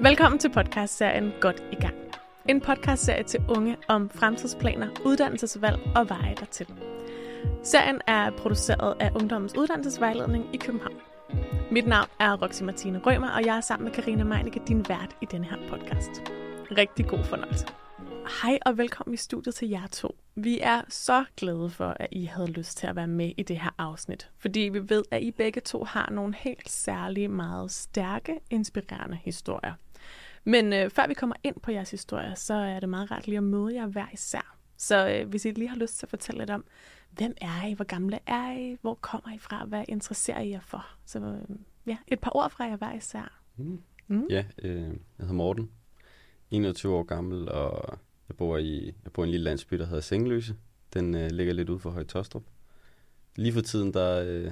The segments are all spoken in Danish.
Velkommen til podcastserien Godt i gang. En podcastserie til unge om fremtidsplaner, uddannelsesvalg og veje dertil. Serien er produceret af Ungdommens Uddannelsesvejledning i København. Mit navn er Roxy Martine Rømer, og jeg er sammen med Karina Meinicke, din vært i denne her podcast. Rigtig god fornøjelse. Hej og velkommen i studiet til jer to. Vi er så glade for, at I havde lyst til at være med i det her afsnit, fordi vi ved, at I begge to har nogle helt særlige, meget stærke, inspirerende historier. Men øh, før vi kommer ind på jeres historier, så er det meget rart lige at møde jer hver især. Så øh, hvis I lige har lyst til at fortælle lidt om, hvem er I, hvor gamle er I, hvor kommer I fra, hvad interesserer I jer for? Så øh, ja, et par ord fra jer hver især. Mm. Mm. Ja, øh, jeg hedder Morten, 21 år gammel, og jeg bor i, jeg bor i en lille landsby, der hedder Sengeløse. Den øh, ligger lidt ude for Høje Tostrup. Lige for tiden, der, øh,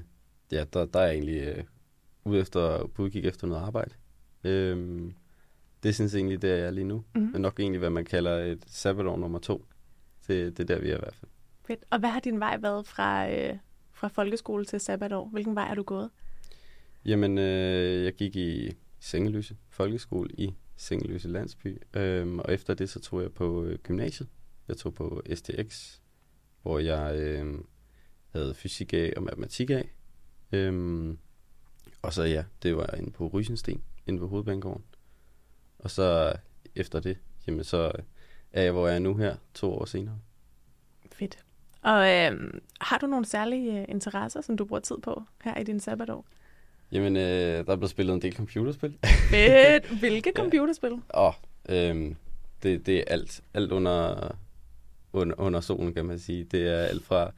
ja, der, der er jeg egentlig øh, ude efter, på udkig efter noget arbejde. Øh, det synes jeg egentlig, det er jeg lige nu. Mm. Men nok egentlig, hvad man kalder et sabbatår nummer to. Det, det er der, vi er i hvert fald. Fedt. Og hvad har din vej været fra, øh, fra folkeskole til sabbatår? Hvilken vej er du gået? Jamen, øh, jeg gik i Sengeløse Folkeskole i Sengeløse Landsby. Øhm, og efter det, så tog jeg på øh, gymnasiet. Jeg tog på STX, hvor jeg øh, havde fysik af og matematik af. Øhm, og så ja, det var inde på Rysensten, inde ved Hovedbanegården. Og så efter det, jamen så er jeg, hvor jeg er nu her, to år senere. Fedt. Og øh, har du nogle særlige øh, interesser, som du bruger tid på her i din sabbatår? Jamen, øh, der er blevet spillet en del computerspil. Fedt. Hvilke computerspil? Åh, oh, øh, det, det er alt. Alt under, under, under solen, kan man sige. Det er alt fra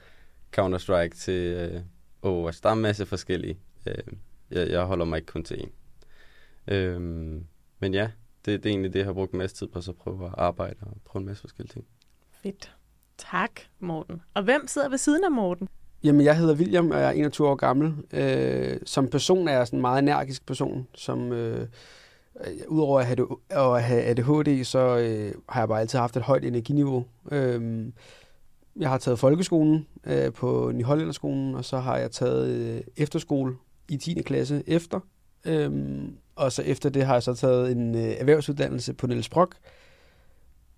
Counter-Strike til øh, Overwatch. Der er en masse forskellige. Øh, jeg, jeg holder mig ikke kun til en. Øh, men ja, det, det er egentlig det, jeg har brugt mest tid på, så prøve at arbejde og prøve en masse forskellige ting. Fedt. Tak, Morten. Og hvem sidder ved siden af Morten? Jamen, jeg hedder William, og jeg er 21 år gammel. Øh, som person er jeg sådan en meget energisk person, som øh, udover at have, at have ADHD, så øh, har jeg bare altid haft et højt energiniveau. Øh, jeg har taget folkeskolen øh, på Nyhollænderskolen, og så har jeg taget øh, efterskole i 10. klasse efter. Øh, og så efter det har jeg så taget en øh, erhvervsuddannelse på Niels Brock.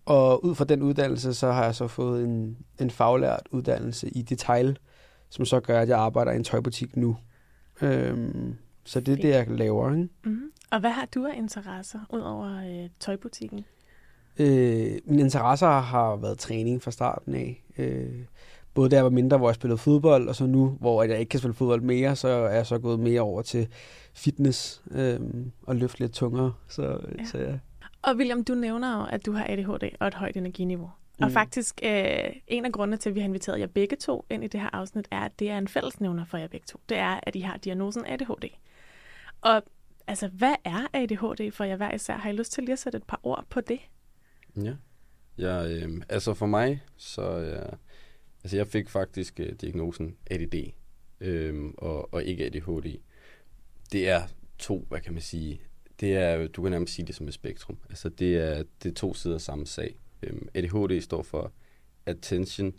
Og ud fra den uddannelse, så har jeg så fået en, en faglært uddannelse i detail, som så gør, at jeg arbejder i en tøjbutik nu. Øhm, så det er det, jeg laver. Ikke? Mm-hmm. Og hvad har du af interesser ud over øh, tøjbutikken? Øh, mine interesser har været træning fra starten af. Øh, både da jeg var mindre, hvor jeg spillede fodbold, og så nu, hvor jeg ikke kan spille fodbold mere, så er jeg så gået mere over til fitness øh, og løfte lidt tungere. Så, ja. så ja. Og William, du nævner jo, at du har ADHD og et højt energiniveau. Mm. Og faktisk, øh, en af grundene til, at vi har inviteret jer begge to ind i det her afsnit, er, at det er en fællesnævner for jer begge to. Det er, at I har diagnosen ADHD. Og altså, hvad er ADHD for jer hver især? Har I lyst til lige at sætte et par ord på det? Ja, ja øh, altså for mig, så ja, altså jeg fik faktisk øh, diagnosen ADD øh, og, og ikke ADHD. Det er to, hvad kan man sige, det er, du kan nærmest sige det som et spektrum. Altså det er, det er to sider af samme sag. Øhm, ADHD står for Attention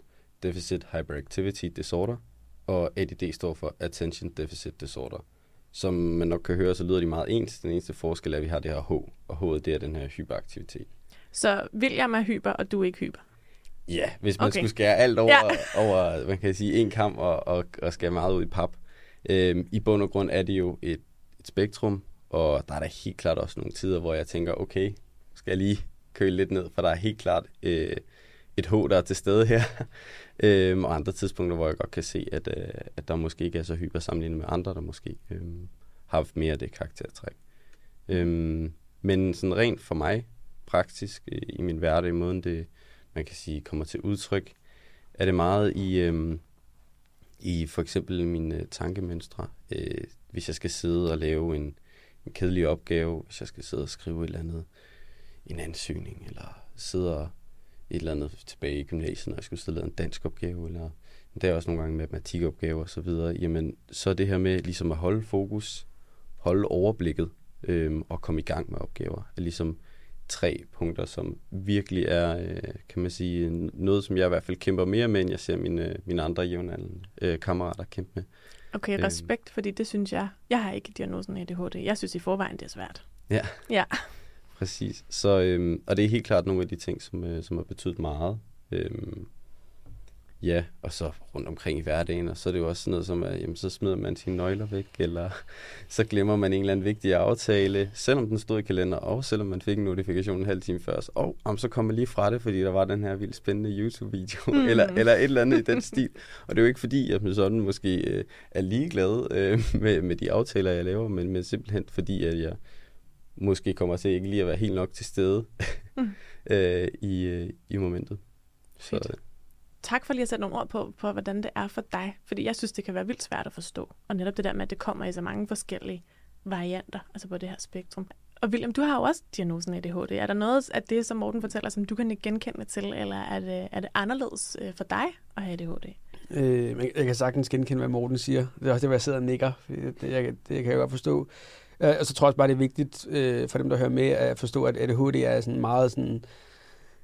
Deficit Hyperactivity Disorder, og ADD står for Attention Deficit Disorder. Som man nok kan høre, så lyder de meget ens. Den eneste forskel er, at vi har det her H, og H det er den her hyperaktivitet. Så William er hyper, og du er ikke hyper? Ja, hvis man okay. skulle skære alt over, ja. over man kan sige, en kamp og, og, og skære meget ud i pap. Øhm, I bund og grund er det jo et, et spektrum, og der er der helt klart også nogle tider, hvor jeg tænker, okay, skal jeg lige køle lidt ned, for der er helt klart øh, et H, der er til stede her. øhm, og andre tidspunkter, hvor jeg godt kan se, at, øh, at der måske ikke er så hyper sammenlignet med andre, der måske øh, har haft mere af det karaktertræk. Øhm, men sådan rent for mig, praktisk øh, i min hverdag, i måden det, man kan sige, kommer til udtryk, er det meget i, øh, i for eksempel mine øh, tankemønstre. Øh, hvis jeg skal sidde og lave en, en kedelig opgave, hvis jeg skal sidde og skrive et eller andet, en ansøgning, eller sidde et eller andet tilbage i gymnasiet, når jeg skulle sidde og en dansk opgave, eller der er også nogle gange matematikopgaver og så videre, jamen så det her med ligesom at holde fokus, holde overblikket øhm, og komme i gang med opgaver, er ligesom tre punkter, som virkelig er, øh, kan man sige, noget, som jeg i hvert fald kæmper mere med, end jeg ser mine, mine andre jævnaldrende øh, kammerater kæmpe med. Okay, øhm. respekt, øhm. fordi det synes jeg, jeg har ikke diagnosen ADHD. Jeg synes i forvejen, det er svært. Ja. Ja. Præcis. Så, øhm, og det er helt klart nogle af de ting, som, øh, som har betydet meget. Øhm, Ja, og så rundt omkring i hverdagen, og så er det jo også sådan noget som, at jamen, så smider man sine nøgler væk, eller så glemmer man en eller anden vigtig aftale, selvom den stod i kalender, og selvom man fik en notifikation en halv time før, og om så kommer lige fra det, fordi der var den her vildt spændende YouTube-video, mm. eller, eller et eller andet i den stil. Og det er jo ikke fordi, at jeg sådan måske øh, er ligeglad øh, med, med de aftaler, jeg laver, men, men simpelthen fordi, at jeg måske kommer til ikke lige at være helt nok til stede mm. øh, i, øh, i momentet. Så, tak for lige at sætte nogle ord på, på, hvordan det er for dig. Fordi jeg synes, det kan være vildt svært at forstå. Og netop det der med, at det kommer i så mange forskellige varianter, altså på det her spektrum. Og William, du har jo også diagnosen ADHD. Er der noget af det, som Morten fortæller, som du kan genkende til, eller er det, er det anderledes øh, for dig at have ADHD? Øh, jeg kan sagtens genkende, hvad Morten siger. Det er også det, hvor jeg sidder og nikker. Det, jeg, det kan jeg godt forstå. Øh, og så tror jeg også bare, det er vigtigt øh, for dem, der hører med, at forstå, at ADHD er sådan meget sådan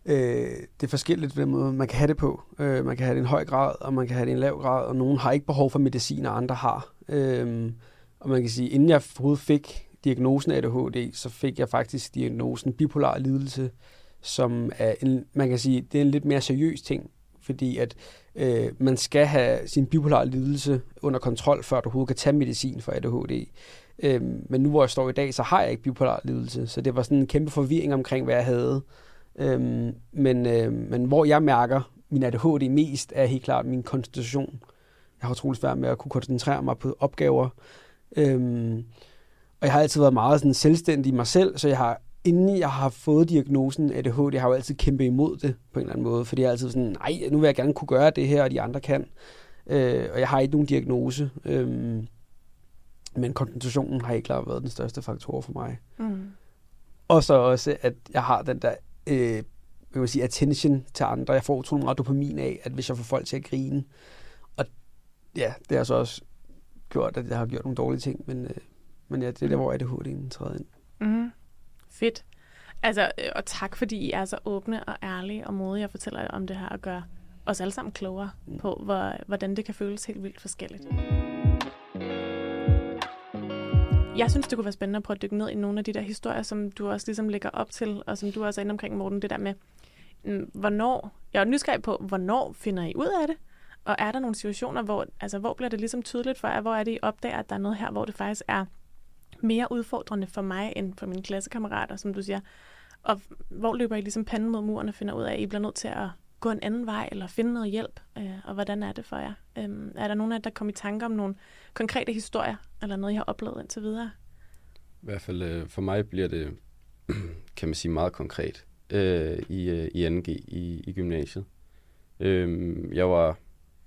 Øh, det er forskelligt, den måde man kan have det på. Øh, man kan have det i en høj grad, og man kan have det i en lav grad, og nogen har ikke behov for medicin, og andre har. Øh, og man kan sige, inden jeg overhovedet fik diagnosen ADHD, så fik jeg faktisk diagnosen bipolar lidelse, som er en, man kan sige, det er en lidt mere seriøs ting, fordi at øh, man skal have sin bipolar lidelse under kontrol, før du overhovedet kan tage medicin for ADHD. Øh, men nu hvor jeg står i dag, så har jeg ikke bipolar lidelse, så det var sådan en kæmpe forvirring omkring, hvad jeg havde. Øhm, men, øh, men hvor jeg mærker min ADHD mest, er helt klart min koncentration. Jeg har utrolig svært med at kunne koncentrere mig på opgaver. Øhm, og jeg har altid været meget sådan selvstændig i mig selv, så jeg har, inden jeg har fået diagnosen ADHD, jeg har jo altid kæmpet imod det på en eller anden måde, fordi jeg er altid sådan, nej, nu vil jeg gerne kunne gøre det her, og de andre kan. Øh, og jeg har ikke nogen diagnose. Øh, men koncentrationen har ikke klart været den største faktor for mig. Mm. Og så også, at jeg har den der øh, jeg vil sige, attention til andre. Jeg får utrolig meget dopamin af, at hvis jeg får folk til at grine. Og ja, det har så også gjort, at jeg har gjort nogle dårlige ting, men, øh, men ja, det er der, hvor ADHD'en træder ind. Mm. Fedt. Altså, øh, og tak fordi I er så åbne og ærlige og modige og fortæller om det her og gør os alle sammen klogere mm. på, hvor, hvordan det kan føles helt vildt forskelligt. Jeg synes, det kunne være spændende at prøve at dykke ned i nogle af de der historier, som du også ligesom lægger op til, og som du også er inde omkring, Morten, det der med, mm, hvornår, jeg er nysgerrig på, hvornår finder I ud af det? Og er der nogle situationer, hvor, altså, hvor bliver det ligesom tydeligt for jer, hvor er det, I opdager, at der er noget her, hvor det faktisk er mere udfordrende for mig, end for mine klassekammerater, som du siger? Og hvor løber I ligesom panden mod muren og finder ud af, at I bliver nødt til at gå en anden vej, eller finde noget hjælp? Øh, og hvordan er det for jer? Øh, er der nogen af jer, der kommer i tanke om nogle konkrete historier, eller noget, I har oplevet indtil videre? I hvert fald øh, for mig bliver det, kan man sige, meget konkret øh, i, øh, i 2G i, i gymnasiet. Øh, jeg var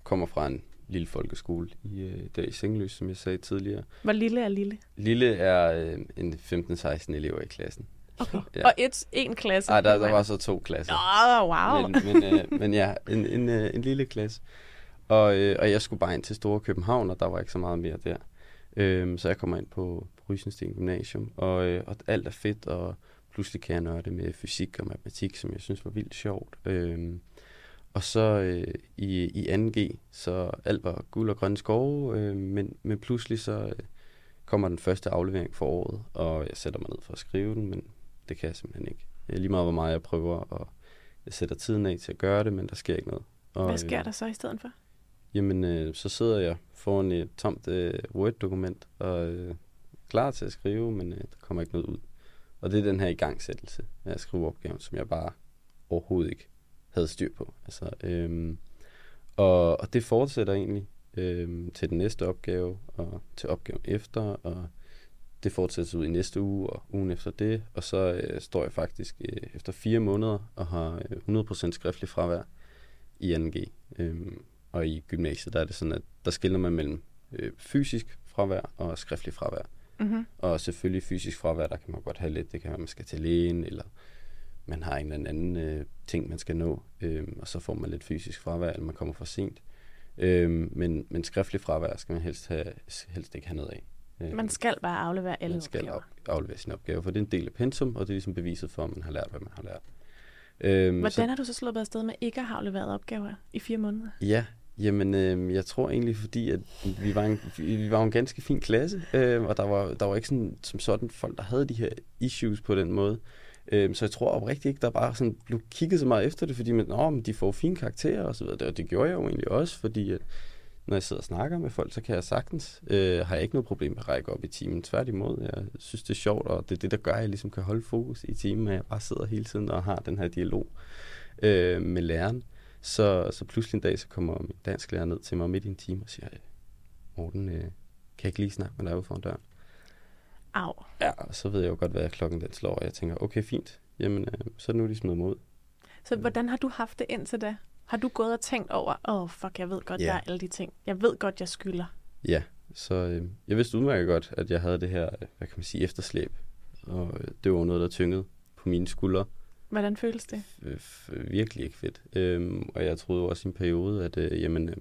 kommer fra en lille folkeskole i, øh, der i Sengeløs, som jeg sagde tidligere. Hvor lille er lille? Lille er øh, en 15-16 elever i klassen. Okay. Ja. Og et, en klasse? Nej, der, der var så to klasser. Oh, wow. Men, men, øh, men ja, en, en, øh, en lille klasse. Og, øh, og jeg skulle bare ind til Store København, og der var ikke så meget mere der. Øh, så jeg kommer ind på, på Rysensten Gymnasium, og, øh, og alt er fedt, og pludselig kan jeg nørde med fysik og matematik, som jeg synes var vildt sjovt. Øh, og så øh, i, i 2G, så alt var guld og grønne skove, øh, men, men pludselig så øh, kommer den første aflevering for året, og jeg sætter mig ned for at skrive den, men det kan jeg simpelthen ikke. Lige meget hvor meget jeg prøver, og jeg sætter tiden af til at gøre det, men der sker ikke noget. Og, Hvad sker øh, der så i stedet for? Jamen, øh, så sidder jeg foran et tomt øh, Word-dokument og øh, klar til at skrive, men øh, der kommer ikke noget ud. Og det er den her igangsættelse af at skrive opgaven, som jeg bare overhovedet ikke havde styr på. Altså, øh, og, og det fortsætter egentlig øh, til den næste opgave, og til opgaven efter, og det fortsætter ud i næste uge, og ugen efter det, og så øh, står jeg faktisk øh, efter fire måneder og har øh, 100% skriftlig fravær i 2G. Øh, og i gymnasiet, der er det sådan, at der skiller man mellem øh, fysisk fravær og skriftlig fravær. Mm-hmm. Og selvfølgelig fysisk fravær, der kan man godt have lidt. Det kan være, at man skal til lægen, eller man har en eller anden øh, ting, man skal nå, øh, og så får man lidt fysisk fravær, eller man kommer for sent. Øh, men, men skriftlig fravær skal man helst, have, helst ikke have noget af. Øh, man skal bare aflevere alle Man skal opgaver. aflevere sine opgaver, for det er en del af pensum, og det er ligesom beviset for, at man har lært, hvad man har lært. Øhm, Hvordan så, har du så slået afsted med ikke at have afleveret opgaver i fire måneder? Ja, Jamen, øh, jeg tror egentlig, fordi at vi var en, vi var en ganske fin klasse, øh, og der var, der var ikke sådan, som sådan folk, der havde de her issues på den måde. Øhm, så jeg tror oprigtigt ikke, der bare sådan blev kigget så meget efter det, fordi man, Nå, men de får fine karakterer og så videre. Og det gjorde jeg jo egentlig også, fordi at, når jeg sidder og snakker med folk, så kan jeg sagtens, øh, har jeg ikke noget problem med at række op i timen. Tværtimod, jeg synes, det er sjovt, og det er det, der gør, at jeg ligesom kan holde fokus i timen, at jeg bare sidder hele tiden og har den her dialog øh, med læreren. Så, så pludselig en dag, så kommer min dansk lærer ned til mig midt i en time og siger, Morten, øh, kan jeg ikke lige snakke med dig ude foran døren? Au. Ja, og så ved jeg jo godt, hvad klokken den slår, og jeg tænker, okay, fint. Jamen, øh, så er det nu, de smider mig ud. Så hvordan har du haft det indtil da? Har du gået og tænkt over, åh, oh, fuck, jeg ved godt, yeah. jeg er alle de ting. Jeg ved godt, jeg skylder. Ja, så øh, jeg vidste udmærket godt, at jeg havde det her, hvad kan man sige, efterslæb. Og øh, det var noget, der tyngede på mine skuldre. Hvordan føles det? F- virkelig ikke fedt. Øhm, og jeg troede også i en periode, at øh, jamen, øh,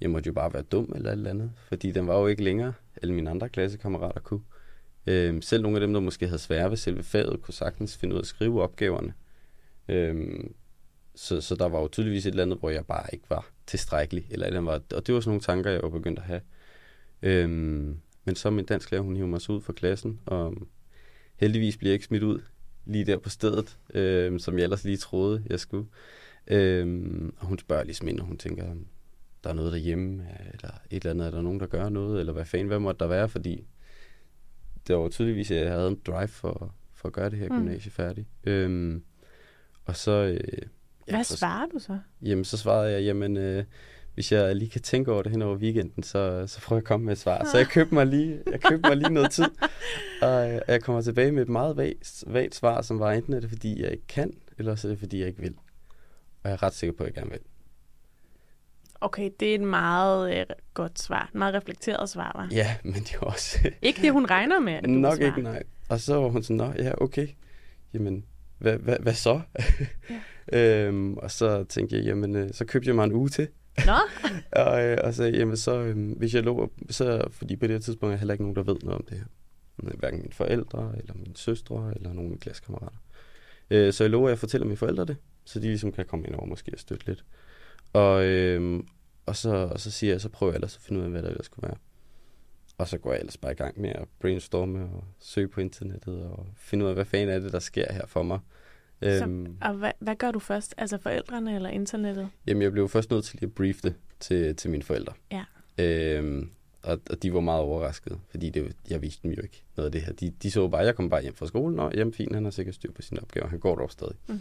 jeg måtte jo bare være dum eller et eller andet. Fordi den var jo ikke længere, alle mine andre klassekammerater kunne. Øhm, selv nogle af dem, der måske havde svære ved selve faget, kunne sagtens finde ud af at skrive opgaverne. Øhm, så, så der var jo tydeligvis et eller andet, hvor jeg bare ikke var tilstrækkelig. Eller eller andet, og det var sådan nogle tanker, jeg var begyndt at have. Øhm, men så min dansk lærer, hun hiver mig så ud fra klassen, og heldigvis bliver jeg ikke smidt ud lige der på stedet, øhm, som jeg ellers lige troede, jeg skulle. Øhm, og hun spørger ligesom ind, og hun tænker, der er noget derhjemme, eller et eller andet, er der nogen, der gør noget, eller hvad fanden, hvad måtte der være, fordi det var tydeligvis, at jeg havde en drive for, for at gøre det her mm. gymnasie færdigt. Øhm, og så... Øh, ja, hvad svarer du så? Jamen, så svarede jeg, jamen, øh, hvis jeg lige kan tænke over det hen over weekenden, så, så prøver jeg at komme med et svar. Så jeg købte mig lige, jeg købte mig lige noget tid, og øh, jeg kommer tilbage med et meget vagt, vagt svar, som var enten er det, fordi jeg ikke kan, eller så er det, fordi jeg ikke vil. Og jeg er ret sikker på, at jeg gerne vil. Okay, det er et meget øh, godt svar. Et meget reflekteret svar, var. Ja, men det er også... ikke det, hun regner med, at du Nok ikke, nej. Og så var hun sådan, nå, ja, okay. Jamen, hvad, hvad, hvad så? Ja. øhm, og så tænkte jeg, jamen, øh, så købte jeg mig en uge til. Nå? og, øh, og så, jamen, så, øh, hvis jeg lå, så, fordi på det her tidspunkt er jeg heller ikke nogen, der ved noget om det her. Hverken mine forældre, eller mine søstre, eller nogen af mine klassekammerater. Øh, så jeg lover, at jeg fortæller mine forældre det, så de ligesom kan komme ind over måske og støtte lidt. Og, øh, og, så, og så siger jeg, så prøver jeg ellers at finde ud af, hvad der ellers skulle være. Og så går jeg ellers bare i gang med at brainstorme og søge på internettet og finde ud af, hvad fanden er det, der sker her for mig. Så, øhm, og hvad, hvad gør du først? Altså forældrene eller internettet? Jamen, jeg blev først nødt til at briefe det til, til mine forældre. Ja. Øhm, og, og de var meget overraskede, fordi det, jeg viste dem jo ikke noget af det her. De, de så bare, jeg kom bare hjem fra skolen, og jamen fint, han har sikkert styr på sine opgaver, han går dog stadig. Mm.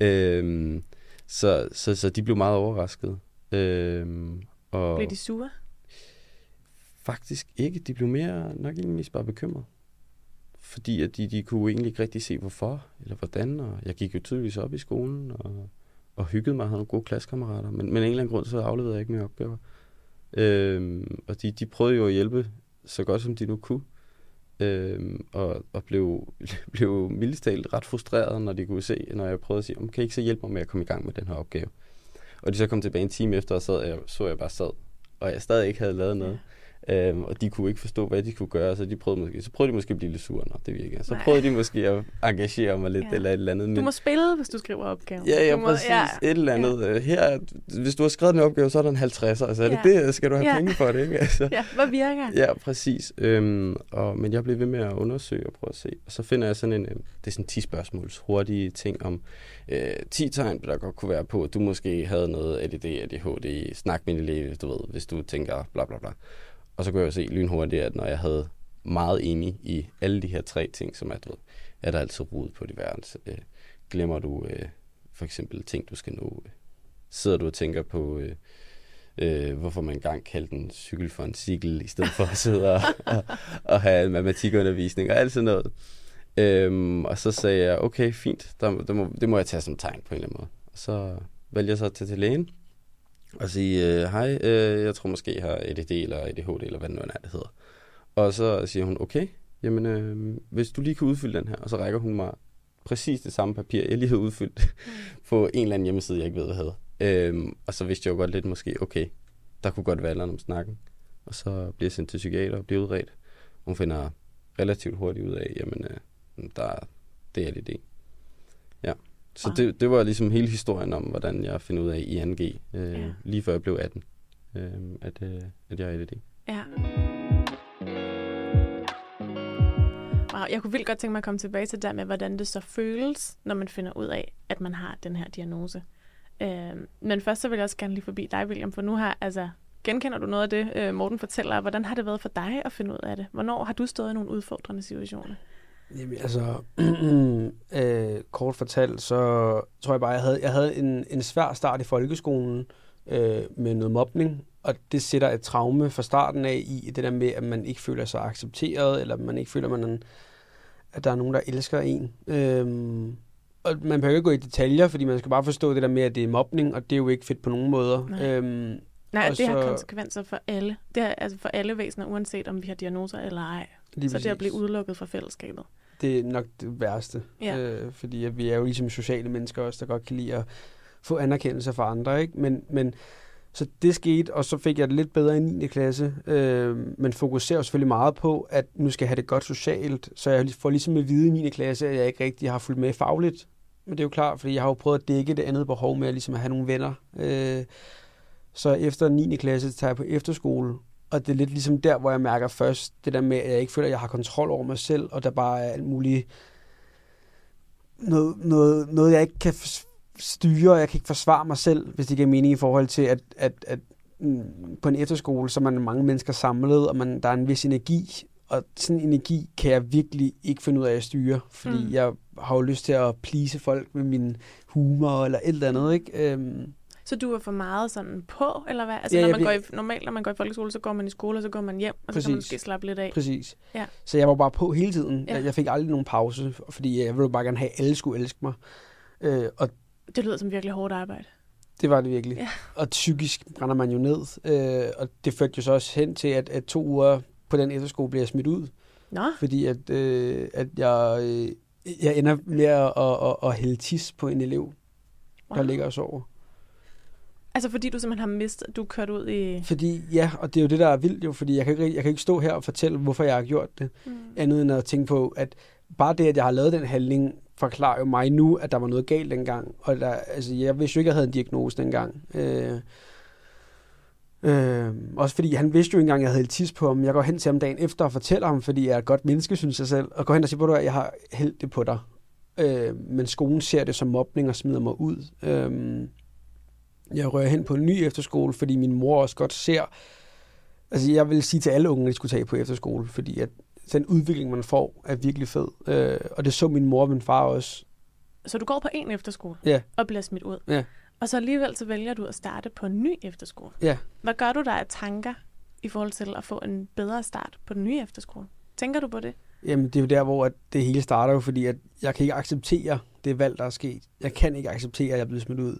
Øhm, så, så, så de blev meget overraskede. Øhm, og blev de sure? Faktisk ikke. De blev mere nok egentlig bare bekymret. Fordi at de, de kunne egentlig ikke rigtig se, hvorfor eller hvordan. Og jeg gik jo tydeligvis op i skolen og, og hyggede mig og havde nogle gode klassekammerater. Men, men af en eller anden grund, så afleverede jeg ikke mine opgaver. Øhm, og de, de prøvede jo at hjælpe så godt, som de nu kunne. Øhm, og, og blev, blev mildest talt ret frustreret, når de kunne se, når jeg prøvede at sige, kan I ikke så hjælpe mig med at komme i gang med den her opgave? Og de så kom tilbage en time efter, og sad, jeg, så jeg bare sad, og jeg stadig ikke havde lavet noget. Øhm, og de kunne ikke forstå, hvad de kunne gøre, så de prøvede måske, så prøvede de måske at blive lidt sure, når det virkede. Så Nej. prøvede de måske at engagere mig lidt ja. eller et eller andet. Men... Du må spille, hvis du skriver opgaven. Ja, ja, må, præcis. Ja. Et eller andet. Ja. Her, hvis du har skrevet en opgave, så er der en 50'er. Altså, er det det? Skal du have ja. penge for det, ikke? Altså. Ja, hvad virker? Ja, præcis. Øhm, og, men jeg blev ved med at undersøge og prøve at se. Og så finder jeg sådan en, øh, det er sådan 10 spørgsmåls hurtige ting om øh, 10 tegn, der godt kunne være på, at du måske havde noget ADD, ADHD, snak med en elev, du ved, hvis du tænker bla bla bla. Og så kunne jeg se lynhurtigt, at når jeg havde meget enig i alle de her tre ting, som er, du ved, er der altid rod på diverse. Øh, glemmer du øh, for eksempel ting, du skal nå? Sidder du og tænker på, øh, øh, hvorfor man engang kaldte en cykel for en cykel, i stedet for at sidde og, og, og have matematikundervisning og alt sådan noget. Øhm, og så sagde jeg, okay, fint, der, der må, det må jeg tage som tegn på en eller anden måde. Og så valgte jeg så at tage til lægen, og sige, øh, hej, øh, jeg tror måske, jeg har ADD eller ADHD, eller hvad det nu er, det hedder. Og så siger hun, okay, jamen, øh, hvis du lige kan udfylde den her, og så rækker hun mig præcis det samme papir, jeg lige havde udfyldt mm. på en eller anden hjemmeside, jeg ikke ved, hvad hedder. Øhm, og så vidste jeg jo godt lidt måske, okay, der kunne godt være noget om snakken. Og så bliver jeg sendt til psykiater og bliver udredt. Hun finder relativt hurtigt ud af, jamen, øh, der, det er lidt det. Så det, det var ligesom hele historien om, hvordan jeg finder ud af i 2G, øh, ja. lige før jeg blev 18, øh, at, øh, at jeg er ADD. Ja. Wow, jeg kunne vildt godt tænke mig at komme tilbage til det med, hvordan det så føles, når man finder ud af, at man har den her diagnose. Øh, men først så vil jeg også gerne lige forbi dig, William, for nu har, altså, genkender du noget af det, øh, Morten fortæller? Hvordan har det været for dig at finde ud af det? Hvornår har du stået i nogle udfordrende situationer? Jamen, altså, øh, kort fortalt, så tror jeg bare, jeg havde, jeg havde en, en svær start i folkeskolen øh, med noget mobning, og det sætter et traume fra starten af i det der med, at man ikke føler sig accepteret, eller man ikke føler, man, at der er nogen, der elsker en. Øhm, og man behøver ikke gå i detaljer, fordi man skal bare forstå det der med, at det er mobning, og det er jo ikke fedt på nogen måder. Nej. Øhm, Nej, det så, har konsekvenser for alle. Det har, altså for alle væsener, uanset om vi har diagnoser eller ej. Lige så præcis. det at blive udelukket fra fællesskabet. Det er nok det værste. Ja. Øh, fordi at vi er jo ligesom sociale mennesker også, der godt kan lide at få anerkendelse fra andre. Ikke? Men, men så det skete, og så fik jeg det lidt bedre i 9. klasse, øh, men fokuserer selvfølgelig meget på, at nu skal jeg have det godt socialt, så jeg får ligesom at vide i 9. klasse, at jeg ikke rigtig har fulgt med fagligt. Men det er jo klart, fordi jeg har jo prøvet at dække det andet behov med at, ligesom at have nogle venner. Øh, så efter 9. klasse tager jeg på efterskole, og det er lidt ligesom der, hvor jeg mærker først det der med, at jeg ikke føler, at jeg har kontrol over mig selv, og der bare er alt muligt noget, noget, noget jeg ikke kan styre, og jeg kan ikke forsvare mig selv, hvis det giver mening i forhold til, at, at, at mm, på en efterskole, så er man mange mennesker samlet, og man, der er en vis energi, og sådan en energi kan jeg virkelig ikke finde ud af at styre, fordi mm. jeg har jo lyst til at plise folk med min humor eller et eller andet, ikke? Øhm, så du er for meget sådan på, eller hvad? Altså, ja, når man går i, normalt, når man går i folkeskole, så går man i skole, og så går man hjem, og Præcis. så kan man måske slappe lidt af. Præcis. Ja. Så jeg var bare på hele tiden. Ja. Jeg, jeg fik aldrig nogen pause, fordi jeg ville bare gerne have, at alle skulle elske mig. Øh, og det lyder som virkelig hårdt arbejde. Det var det virkelig. Ja. Og psykisk brænder man jo ned. Øh, og det førte jo så også hen til, at, at to uger på den efterskole bliver smidt ud. Nå. Fordi at, øh, at jeg, øh, jeg ender med at, at, at, at hælde tis på en elev, wow. der ligger og sover. Altså fordi du simpelthen har mistet, du er kørt ud i... Fordi, ja, og det er jo det, der er vildt jo, fordi jeg kan ikke, jeg kan ikke stå her og fortælle, hvorfor jeg har gjort det, mm. andet end at tænke på, at bare det, at jeg har lavet den handling, forklarer jo mig nu, at der var noget galt dengang. Og der, altså, jeg vidste jo ikke, at jeg havde en diagnose dengang. Øh, øh, også fordi han vidste jo ikke engang, at jeg havde tis på ham. Jeg går hen til ham dagen efter og fortæller ham, fordi jeg er et godt menneske, synes jeg selv. Og går hen og siger, at jeg har hældt det på dig. Øh, men skolen ser det som mobning og smider mig ud. Øh, jeg rører hen på en ny efterskole, fordi min mor også godt ser... Altså, jeg vil sige til alle unge, at de skulle tage på efterskole, fordi at den udvikling, man får, er virkelig fed. Øh, og det så min mor og min far også. Så du går på en efterskole ja. og bliver smidt ud? Ja. Og så alligevel så vælger du at starte på en ny efterskole? Ja. Hvad gør du der af tanker i forhold til at få en bedre start på den nye efterskole? Tænker du på det? Jamen, det er jo der, hvor det hele starter jo, fordi at jeg kan ikke acceptere det valg, der er sket. Jeg kan ikke acceptere, at jeg er blevet smidt ud.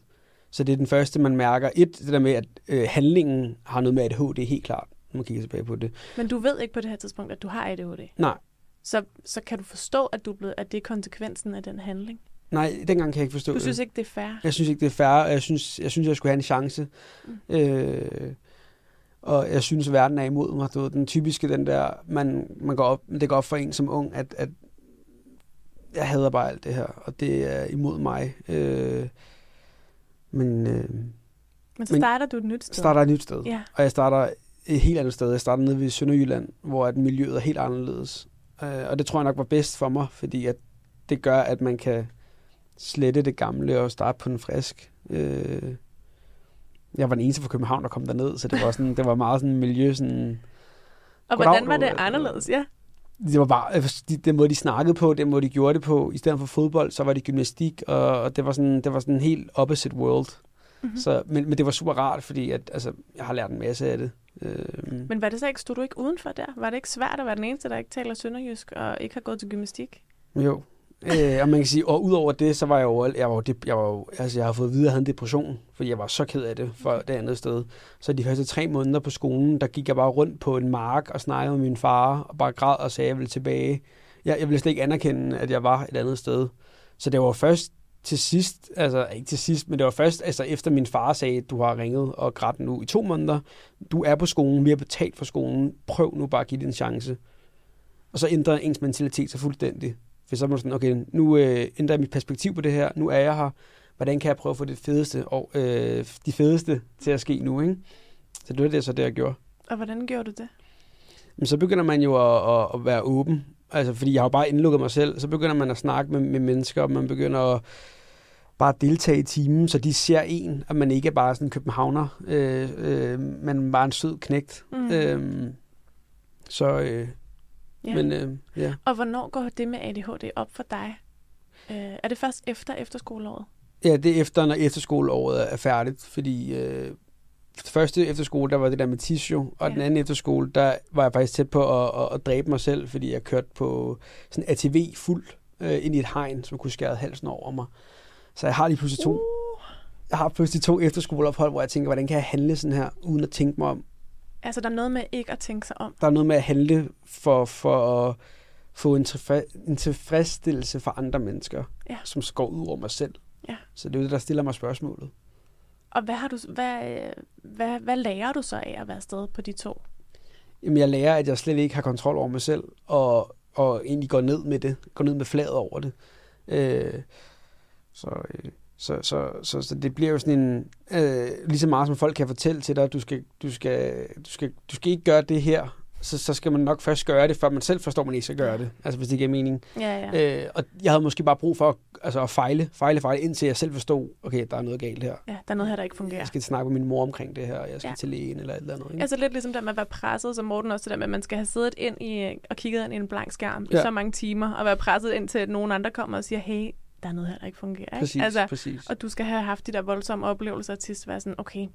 Så det er den første, man mærker. Et, det der med, at øh, handlingen har noget med ADHD, helt klart når man kigger tilbage på det. Men du ved ikke på det her tidspunkt, at du har ADHD? Nej. Så, så kan du forstå, at, du blevet, at det er konsekvensen af den handling? Nej, dengang kan jeg ikke forstå Du synes ikke, det er fair? Jeg synes ikke, det er fair, jeg synes, jeg, synes, jeg skulle have en chance. Mm. Øh, og jeg synes, verden er imod mig. Du ved, den typiske, den der, man, man går op, det går op for en som ung, at, at jeg hader bare alt det her, og det er imod mig. Øh, men, øh, men så starter men, du et nyt sted? starter et nyt sted. Ja. Og jeg starter et helt andet sted. Jeg startede nede ved Sønderjylland, hvor at miljøet er helt anderledes. Øh, og det tror jeg nok var bedst for mig, fordi at det gør, at man kan slette det gamle og starte på en frisk. Øh, jeg var den eneste fra København, der kom derned, så det var, sådan, det var meget sådan miljø. Sådan, og hvordan var det anderledes? Ja. Det var bare, den måde, de snakkede på, den måde, de gjorde det på. I stedet for fodbold, så var det gymnastik, og, og det var sådan, det var sådan en helt opposite world. Mm-hmm. Så, men, men det var super rart, fordi at, altså, jeg har lært en masse af det. Øh, Men var det så ikke, stod du ikke udenfor der? Var det ikke svært at være den eneste, der ikke taler sønderjysk og ikke har gået til gymnastik? Jo. Øh, og man kan sige, og udover det, så var jeg jo, jeg var jo, jeg var jo, altså jeg har fået at vide, at jeg havde en depression, fordi jeg var så ked af det for det andet sted. Så de første tre måneder på skolen, der gik jeg bare rundt på en mark og snakkede med min far, og bare græd og sagde, at jeg ville tilbage. Jeg, jeg ville slet ikke anerkende, at jeg var et andet sted. Så det var først til sidst, altså ikke til sidst, men det var først altså efter min far sagde, at du har ringet og grædt nu i to måneder. Du er på skolen, vi har betalt for skolen. Prøv nu bare at give det en chance. Og så ændrer ens mentalitet sig fuldstændig. For så er man sådan, okay, nu øh, ændrer jeg mit perspektiv på det her. Nu er jeg her. Hvordan kan jeg prøve at få det fedeste og øh, de fedeste til at ske nu, ikke? Så det var det så det, jeg gjorde. Og hvordan gjorde du det? Men så begynder man jo at, at, at være åben Altså, fordi jeg har jo bare indlukket mig selv. Så begynder man at snakke med, med mennesker, og man begynder at bare deltage i timen, så de ser en, at man ikke er bare sådan en københavner, øh, øh, men bare en sød knægt. Mm. Øh, så, øh, ja. men, øh, ja. Og hvornår går det med ADHD op for dig? Øh, er det først efter efterskoleåret? Ja, det er efter, når efterskoleåret er færdigt, fordi øh, første efterskole, der var det der med tissue, og ja. den anden efterskole, der var jeg faktisk tæt på at, at, at dræbe mig selv, fordi jeg kørte på sådan ATV fuld øh, ind i et hegn, som kunne skære halsen over mig. Så jeg har lige pludselig to, uh. jeg har pludselig to efterskoleophold, hvor jeg tænker, hvordan kan jeg handle sådan her, uden at tænke mig om. Altså, der er noget med ikke at tænke sig om. Der er noget med at handle for, for at få en, en tilfredsstillelse for andre mennesker, ja. som går ud over mig selv. Ja. Så det er det, der stiller mig spørgsmålet. Og hvad, har du, hvad, hvad, hvad lærer du så af at være afsted på de to? Jamen, jeg lærer, at jeg slet ikke har kontrol over mig selv, og, og egentlig går ned med det, går ned med flaget over det. Øh, så, øh, så, så, så, så det bliver jo sådan en, øh, lige så meget som folk kan fortælle til dig, du skal, du skal, du skal, du skal ikke gøre det her, så, så skal man nok først gøre det, før man selv forstår, at man ikke skal gøre det. Altså hvis det giver mening. Ja, ja. Øh, og jeg havde måske bare brug for at, altså, at fejle, fejle, fejle, indtil jeg selv forstod, okay, der er noget galt her. Ja, der er noget her, der ikke fungerer. Jeg skal snakke med min mor omkring det her, og jeg skal ja. til lægen eller et eller andet. Ikke? Altså lidt ligesom der med at være presset, som Morten også, det der med, at man skal have siddet ind i, og kigget ind i en blank skærm ja. i så mange timer, og være presset ind til, at nogen andre kommer og siger, hey, der er noget her, der ikke fungerer. Ikke? Præcis, altså, præcis. Og du skal have haft de der voldsomme oplevelser til at være sådan, okay,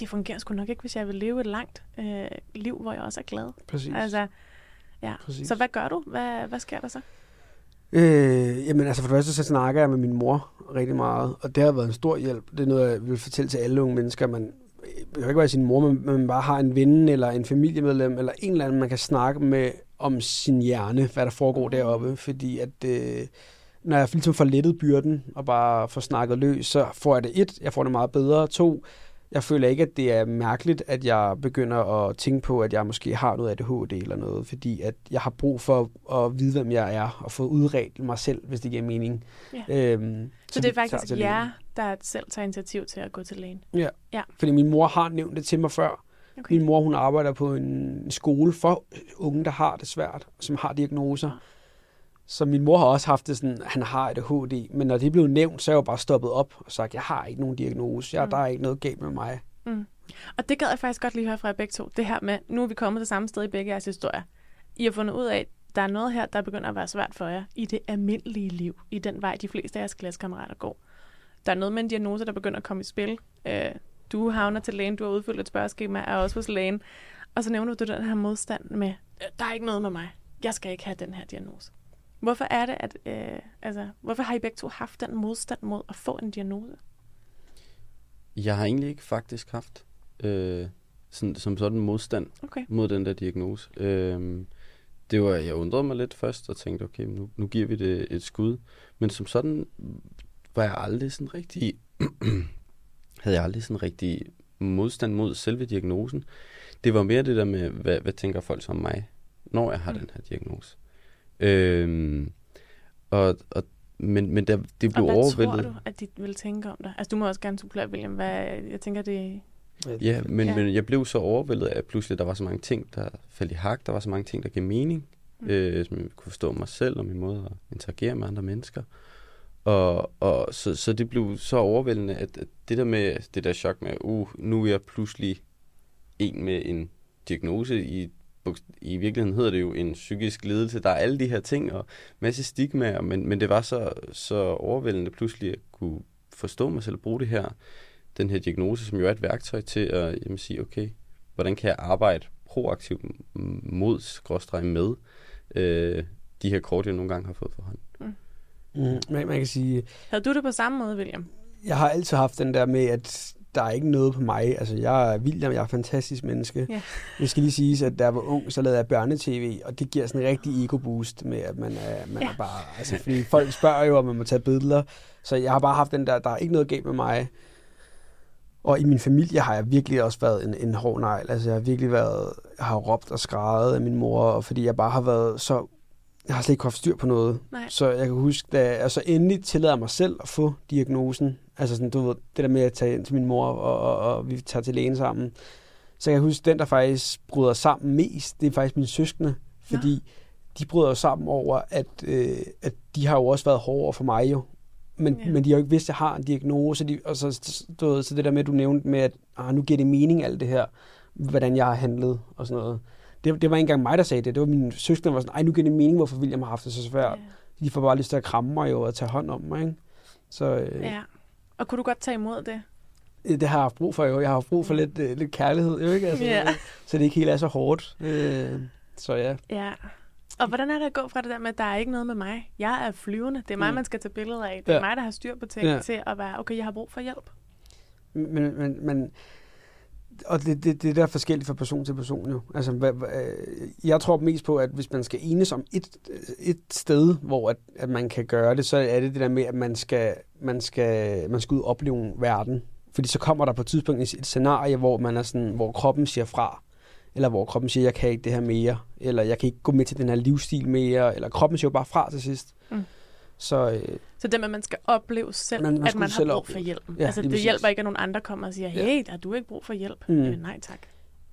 det fungerer sgu nok ikke, hvis jeg vil leve et langt øh, liv, hvor jeg også er glad. Præcis. Altså, ja. Præcis. Så hvad gør du? Hvad, hvad sker der så? Øh, jamen altså for det første så snakker jeg med min mor rigtig meget, og det har været en stor hjælp. Det er noget, jeg vil fortælle til alle unge mennesker. Man jeg kan ikke være sin mor, men man bare har en ven eller en familiemedlem, eller en eller anden, man kan snakke med om sin hjerne, hvad der foregår deroppe. Fordi at øh, når jeg ligesom får lettet byrden og bare får snakket løs, så får jeg det et, jeg får det meget bedre. To, jeg føler ikke, at det er mærkeligt, at jeg begynder at tænke på, at jeg måske har noget ADHD eller noget, fordi at jeg har brug for at vide, hvem jeg er, og få udredt mig selv, hvis det giver mening. Ja. Øhm, så, så det er faktisk jer, der selv tager initiativ til at gå til lægen? Ja, ja. fordi min mor har nævnt det til mig før. Okay. Min mor, hun arbejder på en skole for unge, der har det svært, som har diagnoser. Så min mor har også haft det sådan, han har et ADHD, men når det blev nævnt, så er jeg jo bare stoppet op og sagt, jeg har ikke nogen diagnose, jeg, mm. der er ikke noget galt med mig. Mm. Og det gad jeg faktisk godt lige høre fra jer begge to. Det her med, nu er vi kommet til samme sted i begge jeres historier. I har fundet ud af, at der er noget her, der begynder at være svært for jer i det almindelige liv, i den vej, de fleste af jeres klassekammerater går. Der er noget med en diagnose, der begynder at komme i spil. Øh, du havner til lægen, du har udfyldt et spørgeskema, er også hos lægen. Og så nævner du den her modstand med, der er ikke noget med mig. Jeg skal ikke have den her diagnose. Hvorfor er det, at, øh, altså, hvorfor har I begge to haft den modstand mod at få en diagnose? Jeg har egentlig ikke faktisk haft øh, sådan, som sådan modstand okay. mod den der diagnose. Øh, det var, jeg undrede mig lidt først og tænkte, okay, nu, nu giver vi det et skud. Men som sådan var jeg aldrig sådan rigtig, havde jeg aldrig sådan rigtig modstand mod selve diagnosen. Det var mere det der med, hvad, hvad tænker folk som mig, når jeg har mm. den her diagnose. Øhm, og, og, men, men der, det blev overvældet. Og hvad overvældet. tror du, at de vil tænke om dig? Altså, du må også gerne supplere, William. Hvad, jeg tænker, det... Ja, men, ja. men jeg blev så overvældet af, at pludselig der var så mange ting, der faldt i hak. Der var så mange ting, der gav mening. Mm. Øh, som jeg kunne forstå mig selv og min måde at interagere med andre mennesker. Og, og så, så det blev så overvældende, at, at det der med det der chok med, uh, nu er jeg pludselig en med en diagnose i i virkeligheden hedder det jo en psykisk lidelse. Der er alle de her ting og masse stigmaer, men, men det var så, så overvældende pludselig at kunne forstå mig selv og bruge det her, den her diagnose, som jo er et værktøj til at jamen, sige, okay, hvordan kan jeg arbejde proaktivt mod, skråstreg med øh, de her kort, jeg nogle gange har fået for hånd. Mm. Mm, man, man kan sige... Havde du det på samme måde, William? Jeg har altid haft den der med, at der er ikke noget på mig. Altså, jeg er William, jeg er et fantastisk menneske. Ja. Jeg skal lige sige, at da jeg var ung, så lavede jeg børnetv, og det giver sådan en rigtig ego-boost med, at man er, man ja. er bare... Altså, fordi folk spørger jo, om man må tage billeder. Så jeg har bare haft den der, der er ikke noget galt med mig. Og i min familie har jeg virkelig også været en, en hård negl. Altså, jeg har virkelig været... Jeg har råbt og skrevet af min mor, fordi jeg bare har været så jeg har slet ikke haft styr på noget. Nej. Så jeg kan huske, da jeg så endelig tillader mig selv at få diagnosen, altså sådan, du ved, det der med at tage ind til min mor, og, og, og vi tager til lægen sammen, så jeg kan huske, den, der faktisk bryder sammen mest, det er faktisk min søskende, fordi de bryder jo sammen over, at, øh, at de har jo også været hårdere for mig jo. Men, ja. men de har jo ikke vidst, at jeg har en diagnose. De, og så, så, så det der med, du nævnte med, at ah, nu giver det mening alt det her, hvordan jeg har handlet og sådan noget. Det, det var ikke engang mig, der sagde det. Det var min søster, der var sådan, ej, nu giver det mening, hvorfor William har haft det så svært. Ja. De får bare lyst til at kramme mig jo og tage hånd om mig. Ikke? Så, øh, ja. Og kunne du godt tage imod det? Det har jeg haft brug for jo. Jeg har haft brug for lidt, øh, lidt kærlighed, jo ikke? Altså, ja. Så det ikke helt er så hårdt. Øh, så ja. Ja. Og hvordan er det at gå fra det der med, at der er ikke noget med mig? Jeg er flyvende. Det er mig, mm. man skal tage billeder af. Det er ja. mig, der har styr på ting ja. til at være, okay, jeg har brug for hjælp. Men, men, men og det, det, det er der forskelligt fra person til person jo. Altså, hvad, hvad, øh, jeg tror mest på, at hvis man skal enes om et, øh, et sted, hvor at, at man kan gøre det, så er det det der med, at man skal, man skal, man skal ud og opleve verden. Fordi så kommer der på et tidspunkt et scenarie, hvor, man er sådan, hvor kroppen siger fra eller hvor kroppen siger, jeg kan ikke det her mere, eller jeg kan ikke gå med til den her livsstil mere, eller kroppen siger jo bare fra til sidst. Mm. Så, øh, så det med, at man skal opleve selv, man, man at man har brug opleve. for hjælp. Ja, altså, det præcis. hjælper ikke, at nogen andre kommer og siger, hey, ja. har du ikke brug for hjælp? Mm. Øh, nej tak.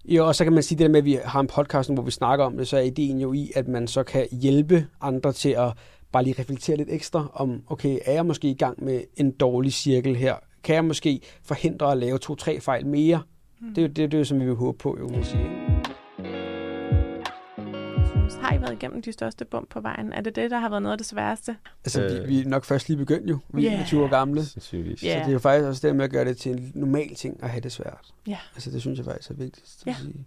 Jo, og så kan man sige det der med, at vi har en podcast, hvor vi snakker om det, så er ideen jo i, at man så kan hjælpe andre til at bare lige reflektere lidt ekstra om, okay, er jeg måske i gang med en dårlig cirkel her? Kan jeg måske forhindre at lave to-tre fejl mere? Mm. Det, er det, det er jo, som vi vil håbe på, jo, man sige. Har I været igennem de største bump på vejen? Er det det, der har været noget af det sværeste? Altså, øh, vi, vi er nok først lige begyndt jo. Vi yeah. er 20 år gamle. Yeah. Så det er jo faktisk også det med at gøre det til en normal ting at have det svært. Ja. Yeah. Altså, det synes jeg faktisk er vigtigt at sige.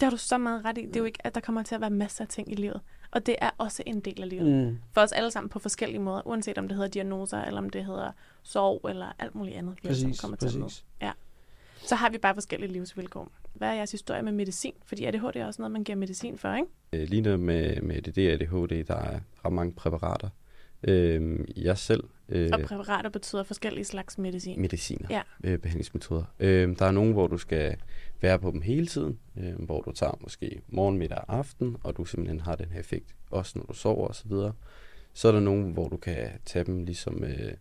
Det har du så meget ret i. Det er jo ikke, at der kommer til at være masser af ting i livet. Og det er også en del af livet. Mm. For os alle sammen på forskellige måder, uanset om det hedder diagnoser, eller om det hedder sorg, eller alt muligt andet. Præcis, kommer præcis. Til ja. Så har vi bare forskellige livsvilkår. Hvad er jeres historie med medicin? Fordi ADHD er også noget, man giver medicin for, ikke? Øh, lige nu med, med ADD og ADHD, der er ret mange præparater. Øh, jeg selv... Øh, og præparater betyder forskellige slags medicin? Mediciner, ja. øh, behandlingsmetoder. Øh, der er nogle, hvor du skal være på dem hele tiden, øh, hvor du tager måske morgen, middag og aften, og du simpelthen har den her effekt, også når du sover osv. Så, så er der nogle, hvor du kan tage dem ligesom... Øh,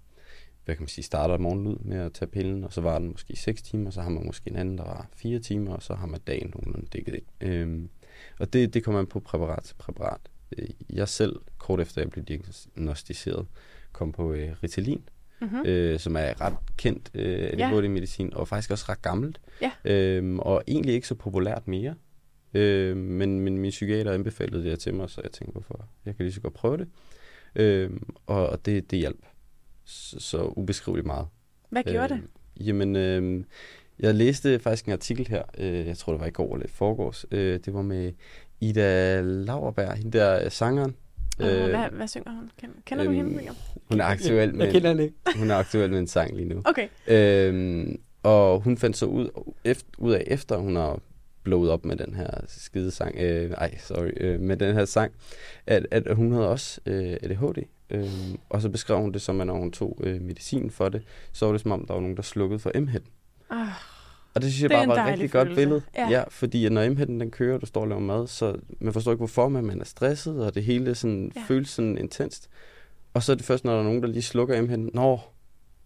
hvad kan man sige, starter morgenen ud med at tage pillen, og så var den måske 6 timer, så har man måske en anden, der var 4 timer, og så har man dagen nogenlunde dækket ind. Øhm, og det, det kommer man på præparat til præparat. Øh, jeg selv, kort efter jeg blev diagnostiseret, kom på øh, Ritalin, mm-hmm. øh, som er ret kendt øh, ADHD-medicin, ja. og faktisk også ret gammelt, ja. øhm, og egentlig ikke så populært mere. Øh, men, men min psykiater anbefalede det til mig, så jeg tænkte, hvorfor? Jeg kan lige så godt prøve det. Øh, og, og det, det hjalp så, så ubeskriveligt meget. Hvad gjorde øh, det? Jamen, øh, jeg læste faktisk en artikel her, øh, jeg tror det var i går eller forgårs, øh, det var med Ida Lauerberg, hende der sangeren. Uh, øh, hvad, hvad synger hun? Kender, kender øh, du hende, William? Hun er aktuel med, jeg kender ikke. hun er aktuel med en sang lige nu. Okay. Øh, og hun fandt så ud, efter, ud af, efter hun har blowet op med den her skide sang, øh, ej, sorry, øh, med den her sang, at, at hun havde også øh, ADHD. Øh, og så beskrev hun det som, at når hun tog øh, medicin for det, så var det som om, der var nogen, der slukkede for m Oh, og det synes jeg bare var et rigtig følelse. godt billede. Ja. ja, fordi når m den kører, og du står og laver mad, så man forstår ikke, hvorfor, men man er stresset, og det hele sådan, ja. føles sådan intenst. Og så er det først, når der er nogen, der lige slukker m Nå,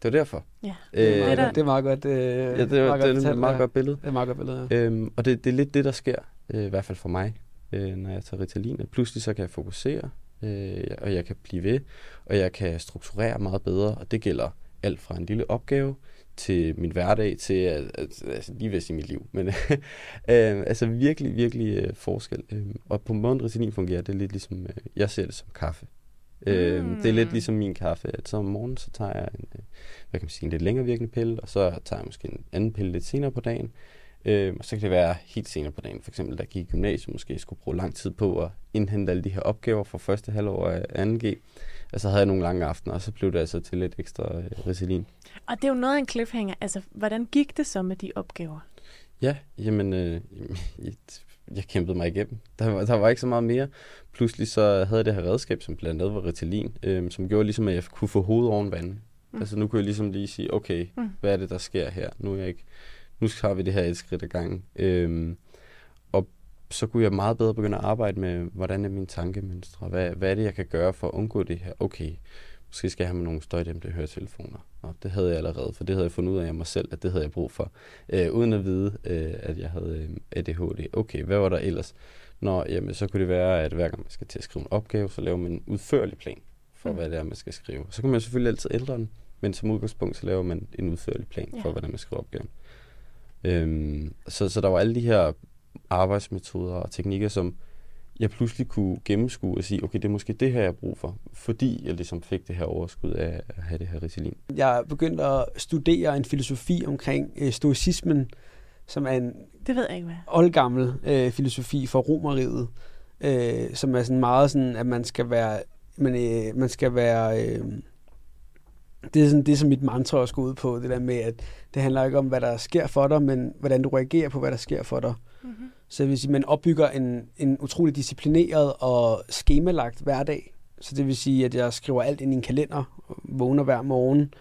det var derfor. Ja, øh, det, er meget, det er meget godt. Øh, ja, det, er, meget det er et meget godt billede. Det er et meget godt billede, ja. øhm, Og det, det er lidt det, der sker, øh, i hvert fald for mig, øh, når jeg tager Ritalin. Pludselig så kan jeg fokusere, øh, og jeg kan blive ved, og jeg kan strukturere meget bedre, og det gælder alt fra en lille opgave til min hverdag, til at, at, altså lige ved sige mit liv. Men øh, altså virkelig, virkelig øh, forskel. Øh, og på måden Ritalin fungerer, det er lidt ligesom, øh, jeg ser det som kaffe. Øh, mm. Det er lidt ligesom min kaffe, at så om morgenen, så tager jeg en, øh, hvad kan man sige, en lidt længere virkende pille, og så tager jeg måske en anden pille lidt senere på dagen. Øh, og så kan det være helt senere på dagen, for eksempel, der gik i gymnasiet, måske skulle bruge lang tid på at indhente alle de her opgaver fra første halvår af 2G. Og så havde jeg nogle lange aftener, og så blev det altså til lidt ekstra øh, Ritalin. Og det er jo noget af en cliffhanger. Altså, hvordan gik det så med de opgaver? Ja, jamen, øh, jeg kæmpede mig igennem. Der var, der var ikke så meget mere. Pludselig så havde jeg det her redskab, som blandt andet var Ritalin, øh, som gjorde ligesom, at jeg kunne få hovedet oven vandet. Mm. Altså nu kunne jeg ligesom lige sige, okay, mm. hvad er det, der sker her? Nu er jeg ikke nu har vi det her et skridt ad gangen. Øhm, og så kunne jeg meget bedre begynde at arbejde med, hvordan er mine tankemønstre? Hvad, hvad er det, jeg kan gøre for at undgå det her? Okay, måske skal jeg have nogle støjdæmpende høretelefoner. Og det havde jeg allerede, for det havde jeg fundet ud af mig selv, at det havde jeg brug for, øh, uden at vide, øh, at jeg havde øh, ADHD. Okay, hvad var der ellers? Nå, jamen, så kunne det være, at hver gang man skal til at skrive en opgave, så laver man en udførlig plan for, mm. hvad det er, man skal skrive. Så kan man selvfølgelig altid ændre den, men som udgangspunkt, så laver man en udførlig plan ja. for, hvordan man skriver opgaven. Øhm, så, så der var alle de her arbejdsmetoder og teknikker, som jeg pludselig kunne gennemskue og sige, okay, det er måske det her, jeg har brug for, fordi jeg ligesom fik det her overskud af at have det her ritalin. Jeg begyndte at studere en filosofi omkring øh, stoicismen, som er en det ved jeg ikke, hvad. oldgammel øh, filosofi for romeriet, øh, som er sådan meget sådan, at man skal være, man, øh, man skal være, øh, det er sådan det, som mit mantra også går ud på, det der med, at det handler ikke om, hvad der sker for dig, men hvordan du reagerer på, hvad der sker for dig. Mm-hmm. Så det vil sige, man opbygger en, en utrolig disciplineret og skemalagt hverdag. Så det vil sige, at jeg skriver alt ind i en kalender, vågner hver morgen,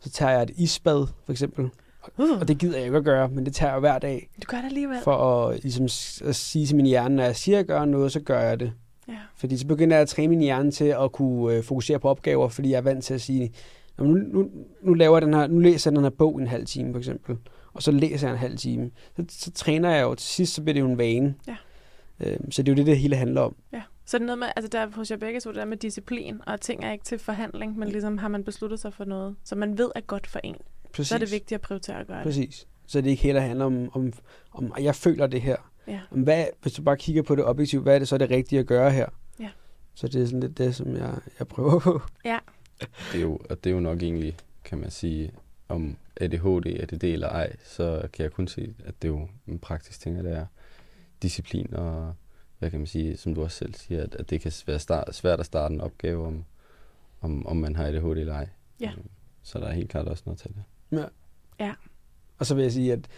så tager jeg et isbad, for eksempel. Uh. Og det gider jeg ikke at gøre, men det tager jeg hver dag. Du gør det alligevel. For at, ligesom, at sige til min hjerne, når jeg siger, at jeg gør noget, så gør jeg det. Ja. Fordi så begynder jeg at træne min hjerne til at kunne øh, fokusere på opgaver, fordi jeg er vant til at sige, nu, nu, nu, laver jeg den her, nu læser jeg den her bog en halv time, for eksempel og så læser jeg en halv time. Så, så træner jeg jo, til sidst så bliver det jo en vane. Ja. Øhm, så det er jo det, det hele handler om. Ja. Så det er noget med, altså der hos jer begge så det der med disciplin, og ting er ikke til forhandling, men ligesom har man besluttet sig for noget, så man ved er godt for en. Præcis. Så er det vigtigt at prioritere at gøre Præcis. det. Så det ikke heller handler om, om, om, jeg føler det her. Ja. Om hvad, hvis du bare kigger på det objektivt, hvad er det så det rigtige at gøre her? Ja. Så det er sådan lidt det, som jeg, jeg prøver på. Ja. Det er jo, og det er jo nok egentlig, kan man sige, om ADHD, ADD eller ej, så kan jeg kun se, at det er jo en praktisk ting, at det er disciplin og, hvad kan man sige, som du også selv siger, at, at det kan være start, svært at starte en opgave, om, om, om man har ADHD eller ej. Ja. Øhm, så der er helt klart også noget til det. Ja. ja. Og så vil jeg sige, at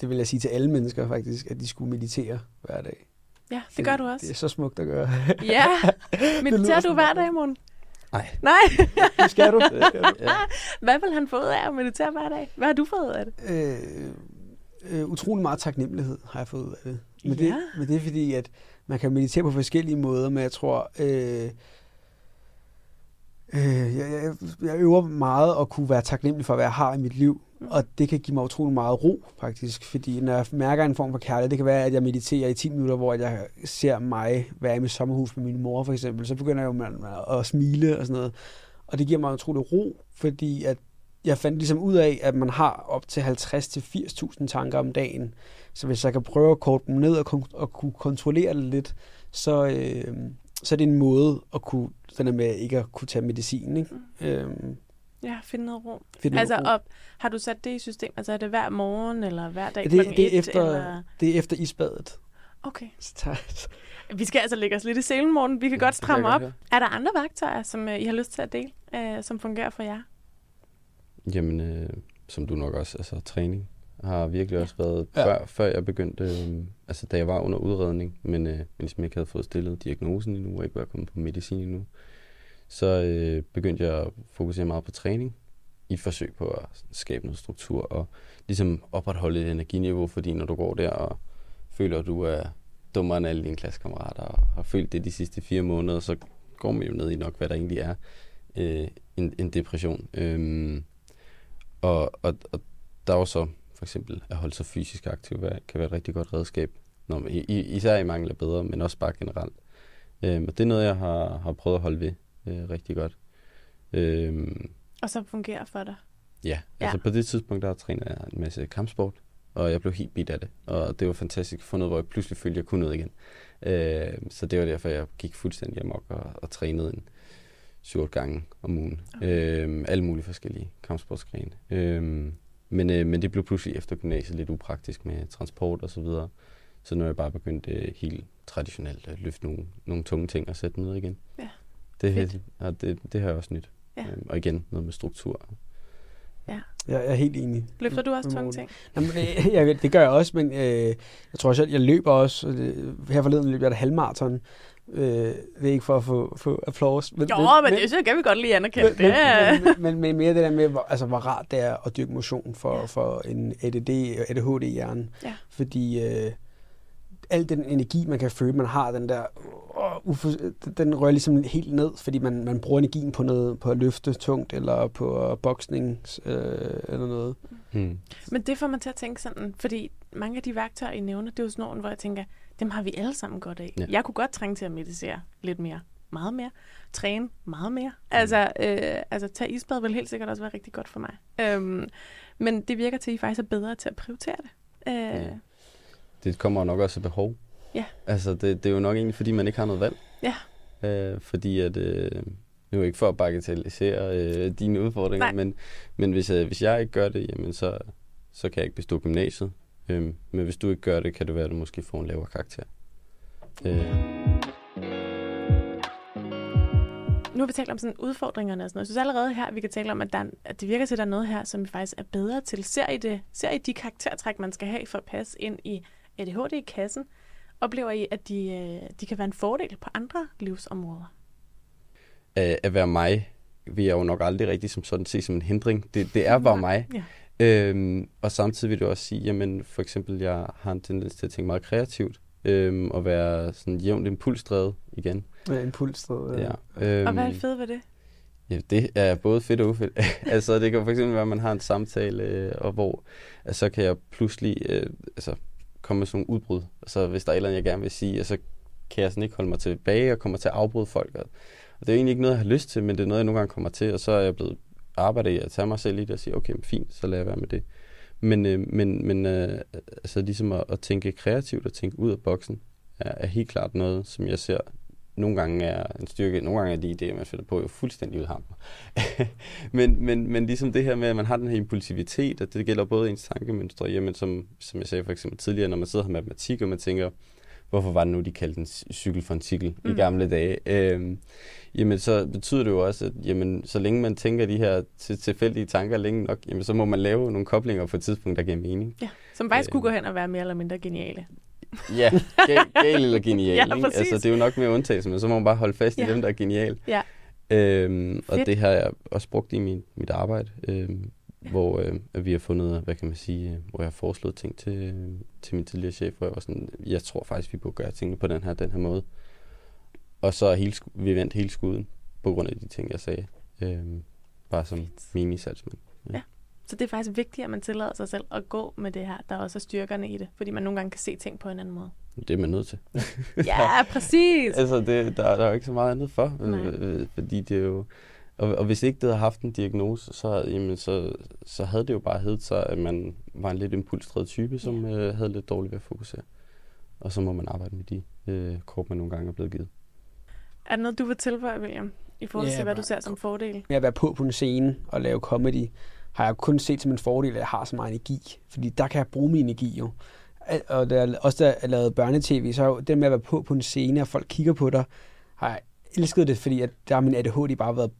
det vil jeg sige til alle mennesker faktisk, at de skulle meditere hver dag. Ja, det gør du også. Det er så smukt at gøre. ja. Mediterer du hver dag, morgen? Nej. Nej. det skal du. Det skal du. Ja. Hvad vil han få ud af at meditere hver dag? Hvad har du fået ud af det? Øh, øh, utrolig meget taknemmelighed har jeg fået ud af det. Men, ja. det. men det er fordi, at man kan meditere på forskellige måder, men jeg tror, øh, øh, jeg, jeg, jeg øver meget at kunne være taknemmelig for, hvad jeg har i mit liv. Mm. Og det kan give mig utrolig meget ro, faktisk. Fordi når jeg mærker en form for kærlighed, det kan være, at jeg mediterer i 10 minutter, hvor jeg ser mig være i mit sommerhus med min mor, for eksempel. Så begynder jeg jo med at smile og sådan noget. Og det giver mig utrolig ro, fordi at jeg fandt ligesom ud af, at man har op til 50-80.000 tanker om dagen. Så hvis jeg kan prøve at korte dem ned og, kon- og kunne kontrollere det lidt, så, øh, så er det en måde at kunne, den med ikke at kunne tage medicin. Ikke? Mm. Øhm, Ja, finde noget ro. Find noget altså, ro. Op, har du sat det i system? Altså, er det hver morgen, eller hver dag det, det, er et, efter, eller? det er efter isbadet. Okay. Så vi skal altså lægge os lidt i selen, morgen. Vi kan ja, godt stramme op. Godt, ja. Er der andre værktøjer, som uh, I har lyst til at dele, uh, som fungerer for jer? Jamen, øh, som du nok også, altså træning har virkelig også været, ja. før, før jeg begyndte, øh, altså da jeg var under udredning, men, øh, ligesom ikke havde fået stillet diagnosen endnu, og ikke var kommet på medicin endnu, så øh, begyndte jeg at fokusere meget på træning, i et forsøg på at skabe noget struktur, og ligesom opretholde et energiniveau, fordi når du går der og føler, at du er dummere end alle dine klassekammerater, og har følt det de sidste fire måneder, så går man jo ned i nok, hvad der egentlig er, øh, en, en depression. Øhm, og, og, og der er jo så for eksempel at holde sig fysisk aktiv kan være et rigtig godt redskab, når man, især i mangel af bedre, men også bare generelt. Øhm, og det er noget, jeg har, har prøvet at holde ved øh, rigtig godt. Øhm, og så fungerer for dig? Ja, ja, altså på det tidspunkt, der trænede jeg en masse kampsport, og jeg blev helt bit af det. Og det var fantastisk at få noget, hvor jeg pludselig følte, at jeg kunne noget igen. Øh, så det var derfor, jeg gik fuldstændig amok og, og trænede en syv gange om ugen. Okay. Øh, alle mulige forskellige kampsportsgrene. Øh, men, øh, men det blev pludselig efter gymnasiet lidt upraktisk med transport og så videre. Så nu er jeg bare begyndt øh, helt traditionelt at løfte nogle, nogle tunge ting og sætte dem ned igen. Ja. Det, ja, det, det har jeg også nyt. Ja. Øhm, og igen, noget med struktur. Ja. Jeg er helt enig. Løfter du også tunge ting? Jamen, øh, jeg, jeg, det gør jeg også, men øh, jeg tror selv, jeg løber også. Det, her forleden løb jeg et halvmarathon. Øh, det er ikke for at få, få applaus. Men, jo, men, men det så kan vi godt lige anerkende. Men, det. Men, men, men, mere det der med, hvor, altså, hvor rart det er at dyrke motion for, ja. for en ADD, ADHD-hjerne. Ja. Fordi øh, al den energi, man kan føle, man har, den der, uh, den rører ligesom helt ned, fordi man, man bruger energien på noget, på at løfte tungt, eller på boksning, øh, eller noget. Hmm. Men det får man til at tænke sådan, fordi mange af de værktøjer, I nævner, det er jo sådan nogle, hvor jeg tænker, dem har vi alle sammen godt af. Ja. Jeg kunne godt trænge til at meditere lidt mere. Meget mere. Træne meget mere. Mm. Altså, øh, altså tage isbad vil helt sikkert også være rigtig godt for mig. Øhm, men det virker til, at I faktisk er bedre til at prioritere det. Øh, ja. Det kommer nok også af behov. Ja. Altså, det, det er jo nok egentlig, fordi man ikke har noget valg. Ja. Øh, fordi at... Øh, nu er ikke for at bagatellisere øh, dine udfordringer, men, men hvis, øh, hvis jeg ikke gør det, jamen så, så kan jeg ikke bestå gymnasiet. Øh, men hvis du ikke gør det, kan det være, at du måske får en lavere karakter. Øh. Nu har vi talt om sådan udfordringerne og sådan noget. Jeg synes allerede her, vi kan tale om, at, der, at det virker til, at der er noget her, som vi faktisk er bedre til. Ser I, det, ser I de karaktertræk, man skal have for at passe ind i ADHD-kassen? Oplever I, at de, øh, de kan være en fordel på andre livsområder? at være mig, vil jeg jo nok aldrig rigtig som sådan se som en hindring. Det, det er bare mig. Ja. Øhm, og samtidig vil du også sige, jamen for eksempel, jeg har en tendens til at tænke meget kreativt, øhm, og være sådan jævnt impulsdrevet igen. Ja, impulsdrevet, ja. ja øhm, og hvad er det fedt ved det? Ja, det er både fedt og ufedt. altså, det kan for eksempel være, at man har en samtale, øh, og hvor altså, så kan jeg pludselig øh, altså, komme med sådan nogle udbrud. Altså, hvis der er et eller andet, jeg gerne vil sige, så kan jeg sådan ikke holde mig tilbage og kommer til at afbryde folk. Og, og det er egentlig ikke noget, jeg har lyst til, men det er noget, jeg nogle gange kommer til, og så er jeg blevet arbejdet i at tage mig selv i det og sige, okay, fint, så lader jeg være med det. Men, øh, men, men øh, altså ligesom at, at tænke kreativt og tænke ud af boksen, er, er helt klart noget, som jeg ser nogle gange er en styrke, nogle gange er de idéer, man finder på, jo fuldstændig ud men, men, men ligesom det her med, at man har den her impulsivitet, og det gælder både ens tankemønstre, jamen som, som jeg sagde for eksempel tidligere, når man sidder her med matematik, og man tænker, hvorfor var det nu, de kaldte en cykel for en cykel mm. i gamle dage? Øhm, jamen så betyder det jo også, at jamen, så længe man tænker de her til tilfældige tanker længe nok, jamen, så må man lave nogle koblinger på et tidspunkt, der giver mening. Ja, som faktisk øh, kunne gå hen og være mere eller mindre geniale. ja, gal eller genial. ja, ikke? Altså, det er jo nok mere undtagelse, men så må man bare holde fast ja. i dem, der er genial. Ja. Øhm, og det har jeg også brugt i min, mit arbejde. Øhm, hvor øh, vi har fundet, hvad kan man sige, øh, hvor jeg har foreslået ting til, til min tidligere chef, hvor jeg var sådan, jeg tror faktisk, vi burde gøre tingene på den her, den her måde. Og så er hele, vi vendt hele skuden på grund af de ting, jeg sagde. Øh, bare som mini-salgsmand. Ja. ja. Så det er faktisk vigtigt, at man tillader sig selv at gå med det her, der også er styrkerne i det, fordi man nogle gange kan se ting på en anden måde. Det er man nødt til. ja, præcis. altså, det, der, der er jo ikke så meget andet for, øh, øh, fordi det er jo, og, og hvis ikke det havde haft en diagnose, så, jamen, så, så havde det jo bare heddet sig, at man var en lidt impulsdrevet type, som ja. øh, havde lidt dårligt ved at fokusere. Og så må man arbejde med de øh, kort, man nogle gange er blevet givet. Er der noget, du vil tilføje, William, i forhold til, ja, hvad du ser som fordel? Med at være på på en scene og lave comedy, har jeg kun set som en fordel, at jeg har så meget energi. Fordi der kan jeg bruge min energi jo. Og der, også da jeg lavede børnetv, så er det med at være på på en scene, og folk kigger på dig, har jeg elsket det, fordi at der har min ADHD bare været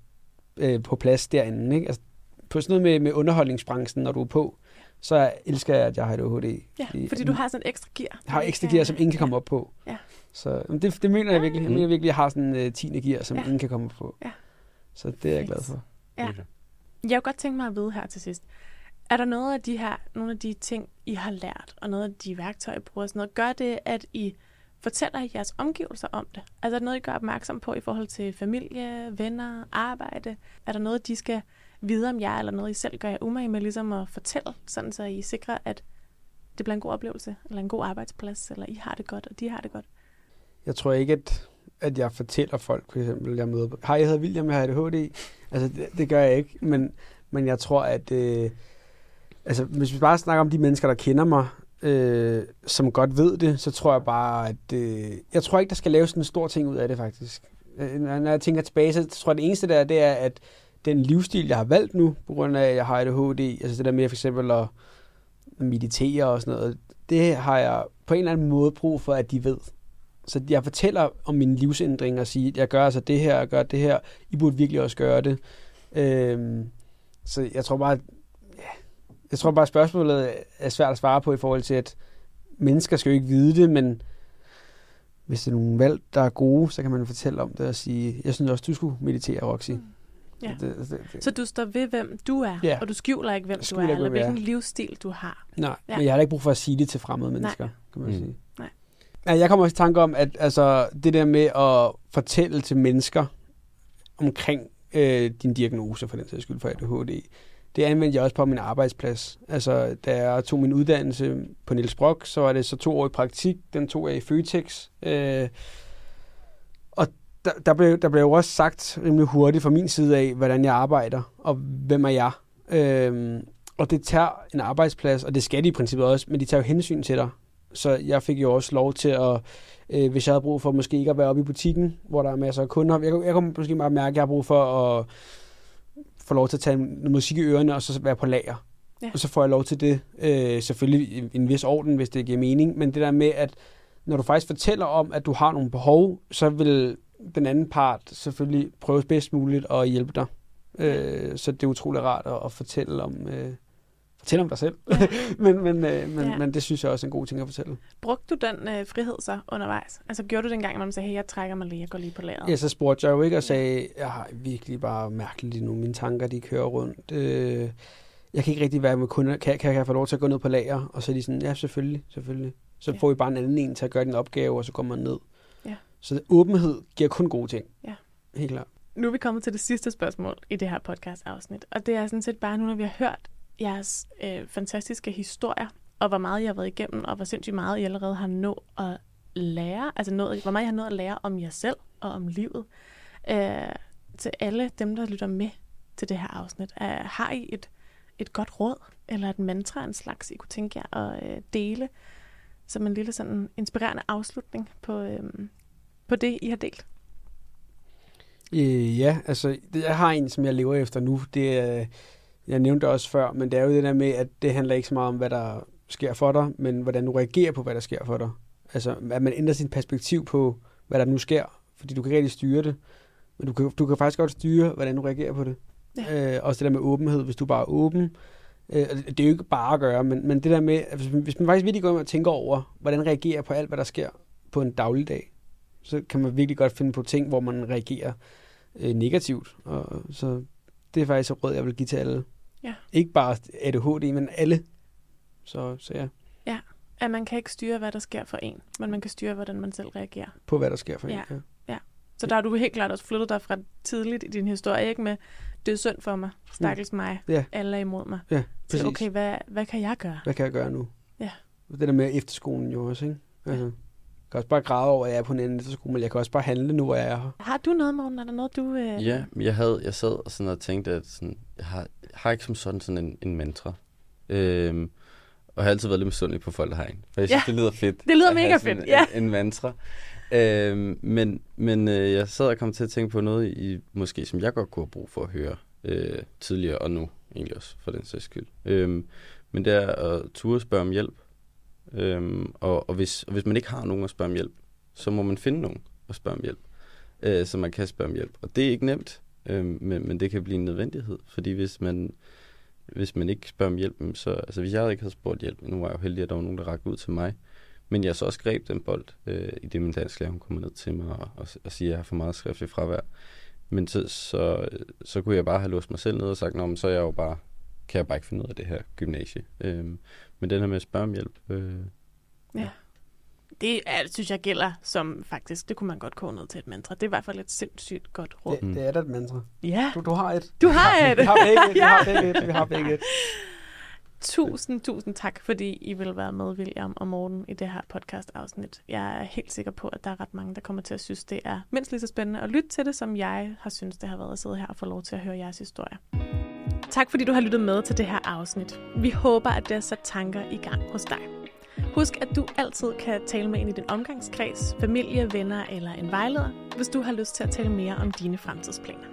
øh, på plads derinde. Ikke? Altså, på sådan noget med, med underholdningsbranchen, når du er på, så elsker jeg, at jeg har ADHD. Ja, fordi, fordi du har sådan et ekstra gear. Jeg har ekstra gear, som ingen kan komme op på. Ja. Så det, det mener jeg virkelig. Jeg mener virkelig, at jeg har sådan en uh, 10. gear, som ja. ingen kan komme op på. Ja. Så det er jeg glad for. Ja. Jeg kunne godt tænke mig at vide her til sidst. Er der noget af de her, nogle af de ting, I har lært, og noget af de værktøjer, I bruger, sådan noget, gør det, at I fortæller jeres omgivelser om det? Altså er der noget, I gør opmærksom på i forhold til familie, venner, arbejde? Er der noget, de skal vide om jer, eller noget, I selv gør jer umage med ligesom at fortælle, sådan så I sikrer, at det bliver en god oplevelse, eller en god arbejdsplads, eller I har det godt, og de har det godt? Jeg tror ikke, at, at jeg fortæller folk, for eksempel, jeg møder Hej, jeg hedder William, jeg har ADHD. Altså, det, det gør jeg ikke, men, men jeg tror, at... Øh, altså, hvis vi bare snakker om de mennesker, der kender mig, øh, som godt ved det, så tror jeg bare, at øh, jeg tror ikke, der skal laves en stor ting ud af det faktisk. Øh, når jeg tænker tilbage, så tror jeg, det eneste der, det er, at den livsstil, jeg har valgt nu, på grund af, at jeg har ADHD, altså det der med for eksempel at meditere og sådan noget, det har jeg på en eller anden måde brug for, at de ved. Så jeg fortæller om min livsændring og siger, at jeg gør altså det her, jeg gør det her, I burde virkelig også gøre det. Øhm, så jeg tror bare, jeg tror bare, at spørgsmålet er svært at svare på i forhold til, at mennesker skal jo ikke vide det, men hvis det er nogle valg, der er gode, så kan man fortælle om det og sige, jeg synes også, du skulle meditere, Roxy. Mm. Ja. Det, det, det. Så du står ved, hvem du er, ja. og du skjuler ikke, hvem du er, eller hvilken livsstil du har. Nej, ja. men jeg har ikke brug for at sige det til fremmede mennesker, Nej. kan man mm. sige. Nej. Ja, jeg kommer også i tanke om, at altså, det der med at fortælle til mennesker omkring øh, din diagnose for den sags skyld for ADHD. Det anvendte jeg også på min arbejdsplads. Altså, da jeg tog min uddannelse på Niels Brock, så var det så to år i praktik. Den tog jeg i Føtex. Øh, og der, der, blev, der blev jo også sagt rimelig hurtigt fra min side af, hvordan jeg arbejder, og hvem er jeg. Øh, og det tager en arbejdsplads, og det skal de i princippet også, men de tager jo hensyn til dig. Så jeg fik jo også lov til at, øh, hvis jeg havde brug for måske ikke at være oppe i butikken, hvor der er masser af kunder, jeg, jeg kunne måske bare mærke, at jeg har brug for at få lov til at tage noget musik i ørerne, og så være på lager. Ja. Og så får jeg lov til det, øh, selvfølgelig i en vis orden, hvis det giver mening, men det der med, at når du faktisk fortæller om, at du har nogle behov, så vil den anden part selvfølgelig prøve bedst muligt at hjælpe dig. Øh, så det er utrolig rart at, at fortælle om, øh, fortælle om dig selv. Ja. men, men, øh, men, ja. men det synes jeg også er en god ting at fortælle. Brugte du den øh, frihed så undervejs? Altså gjorde du det en gang, når man sagde, hey, jeg trækker mig lige, jeg går lige på lageret? Ja, så spurgte jeg jo ikke og sagde, jeg har virkelig bare mærkeligt lige nu, mine tanker de kører rundt. Øh, jeg kan ikke rigtig være med kunder. Kan, kan, jeg få lov til at gå ned på lager? Og så er de sådan, ja, selvfølgelig, selvfølgelig. Så ja. får vi bare en anden en til at gøre din opgave, og så kommer man ned. Ja. Så åbenhed giver kun gode ting. Ja. Helt klart. Nu er vi kommet til det sidste spørgsmål i det her podcast-afsnit, og det er sådan set bare nu, når vi har hørt jeres øh, fantastiske historier, og hvor meget I har været igennem, og hvor sindssygt meget I allerede har nået at lære, altså nået, hvor meget I har nået at lære om jer selv og om livet. Øh, til alle dem, der lytter med til det her afsnit. Øh, har I et, et godt råd, eller et mantra, en slags, I kunne tænke jer at øh, dele, som en lille sådan inspirerende afslutning på, øh, på det, I har delt? Øh, ja, altså jeg har en, som jeg lever efter nu. Det er jeg nævnte det også før, men det er jo det der med, at det handler ikke så meget om, hvad der sker for dig, men hvordan du reagerer på, hvad der sker for dig. Altså, at man ændrer sin perspektiv på, hvad der nu sker, fordi du kan ikke rigtig styre det, men du kan, du kan faktisk godt styre, hvordan du reagerer på det. Ja. Øh, også det der med åbenhed, hvis du bare er åben. Øh, det er jo ikke bare at gøre, men, men det der med, hvis man, hvis man faktisk virkelig går ind og tænker over, hvordan reagerer på alt, hvad der sker på en dagligdag, så kan man virkelig godt finde på ting, hvor man reagerer øh, negativt. Og, så det er faktisk et råd, jeg vil give til alle. Ja. Ikke bare ADHD, men alle. Så, så ja. Ja, at man kan ikke styre, hvad der sker for en, men man kan styre, hvordan man selv reagerer. På hvad der sker for ja. en, ja. ja. Så der har du helt klart også flyttet dig fra tidligt i din historie, ikke med, det er synd for mig, stakkels mm. mig, ja. alle er imod mig. Ja, præcis. Så okay, hvad, hvad kan jeg gøre? Hvad kan jeg gøre nu? Ja. Det der med efterskolen jo også, ikke? Altså kan også bare græde over, at jeg er på en anden skole, men jeg kan også bare handle nu, hvor jeg er her. Har du noget, morgen? Er der noget, du... Øh... Ja, jeg, havde, jeg sad og, sådan og tænkte, at sådan, jeg, har, jeg har ikke som sådan, sådan en, en mantra. Øhm, og har altid været lidt misundelig på folk, der har en. For jeg synes, ja. det lyder fedt. Det lyder mega fedt, en, ja. En, en mantra. Øhm, men men øh, jeg sad og kom til at tænke på noget, i, måske som jeg godt kunne have brug for at høre øh, tidligere, og nu egentlig også, for den sags skyld. Øhm, men det er at turde spørge om hjælp. Øhm, og, og, hvis, og hvis man ikke har nogen at spørge om hjælp, så må man finde nogen at spørge om hjælp, øh, så man kan spørge om hjælp. Og det er ikke nemt, øh, men, men det kan blive en nødvendighed, fordi hvis man, hvis man ikke spørger om hjælp, så, altså hvis jeg ikke havde spurgt hjælp, nu var jeg jo heldig, at der var nogen, der rakte ud til mig, men jeg så også greb den bold, øh, i det min dansklærer, hun kommer ned til mig og, og, og siger, at jeg har for meget skriftligt fravær. Men så, så, så kunne jeg bare have låst mig selv ned og sagt, men så er jeg jo bare, kan jeg bare ikke finde ud af det her gymnasie. Øhm, men den her med at spørge om hjælp. Øh, ja. ja. Det er, synes jeg gælder som faktisk, det kunne man godt koge ned til et mantra. Det er i hvert fald et sindssygt godt råd. Det, det er da et mantra. Ja. Du, du har et. Du har et. Vi har begge et. Vi har begge et. Vi har begge et. Tusind, tusind tak, fordi I vil være med, William og Morten, i det her podcast-afsnit. Jeg er helt sikker på, at der er ret mange, der kommer til at synes, det er mindst lige så spændende at lytte til det, som jeg har synes, det har været at sidde her og få lov til at høre jeres historie. Tak fordi du har lyttet med til det her afsnit. Vi håber, at det har sat tanker i gang hos dig. Husk, at du altid kan tale med en i din omgangskreds, familie, venner eller en vejleder, hvis du har lyst til at tale mere om dine fremtidsplaner.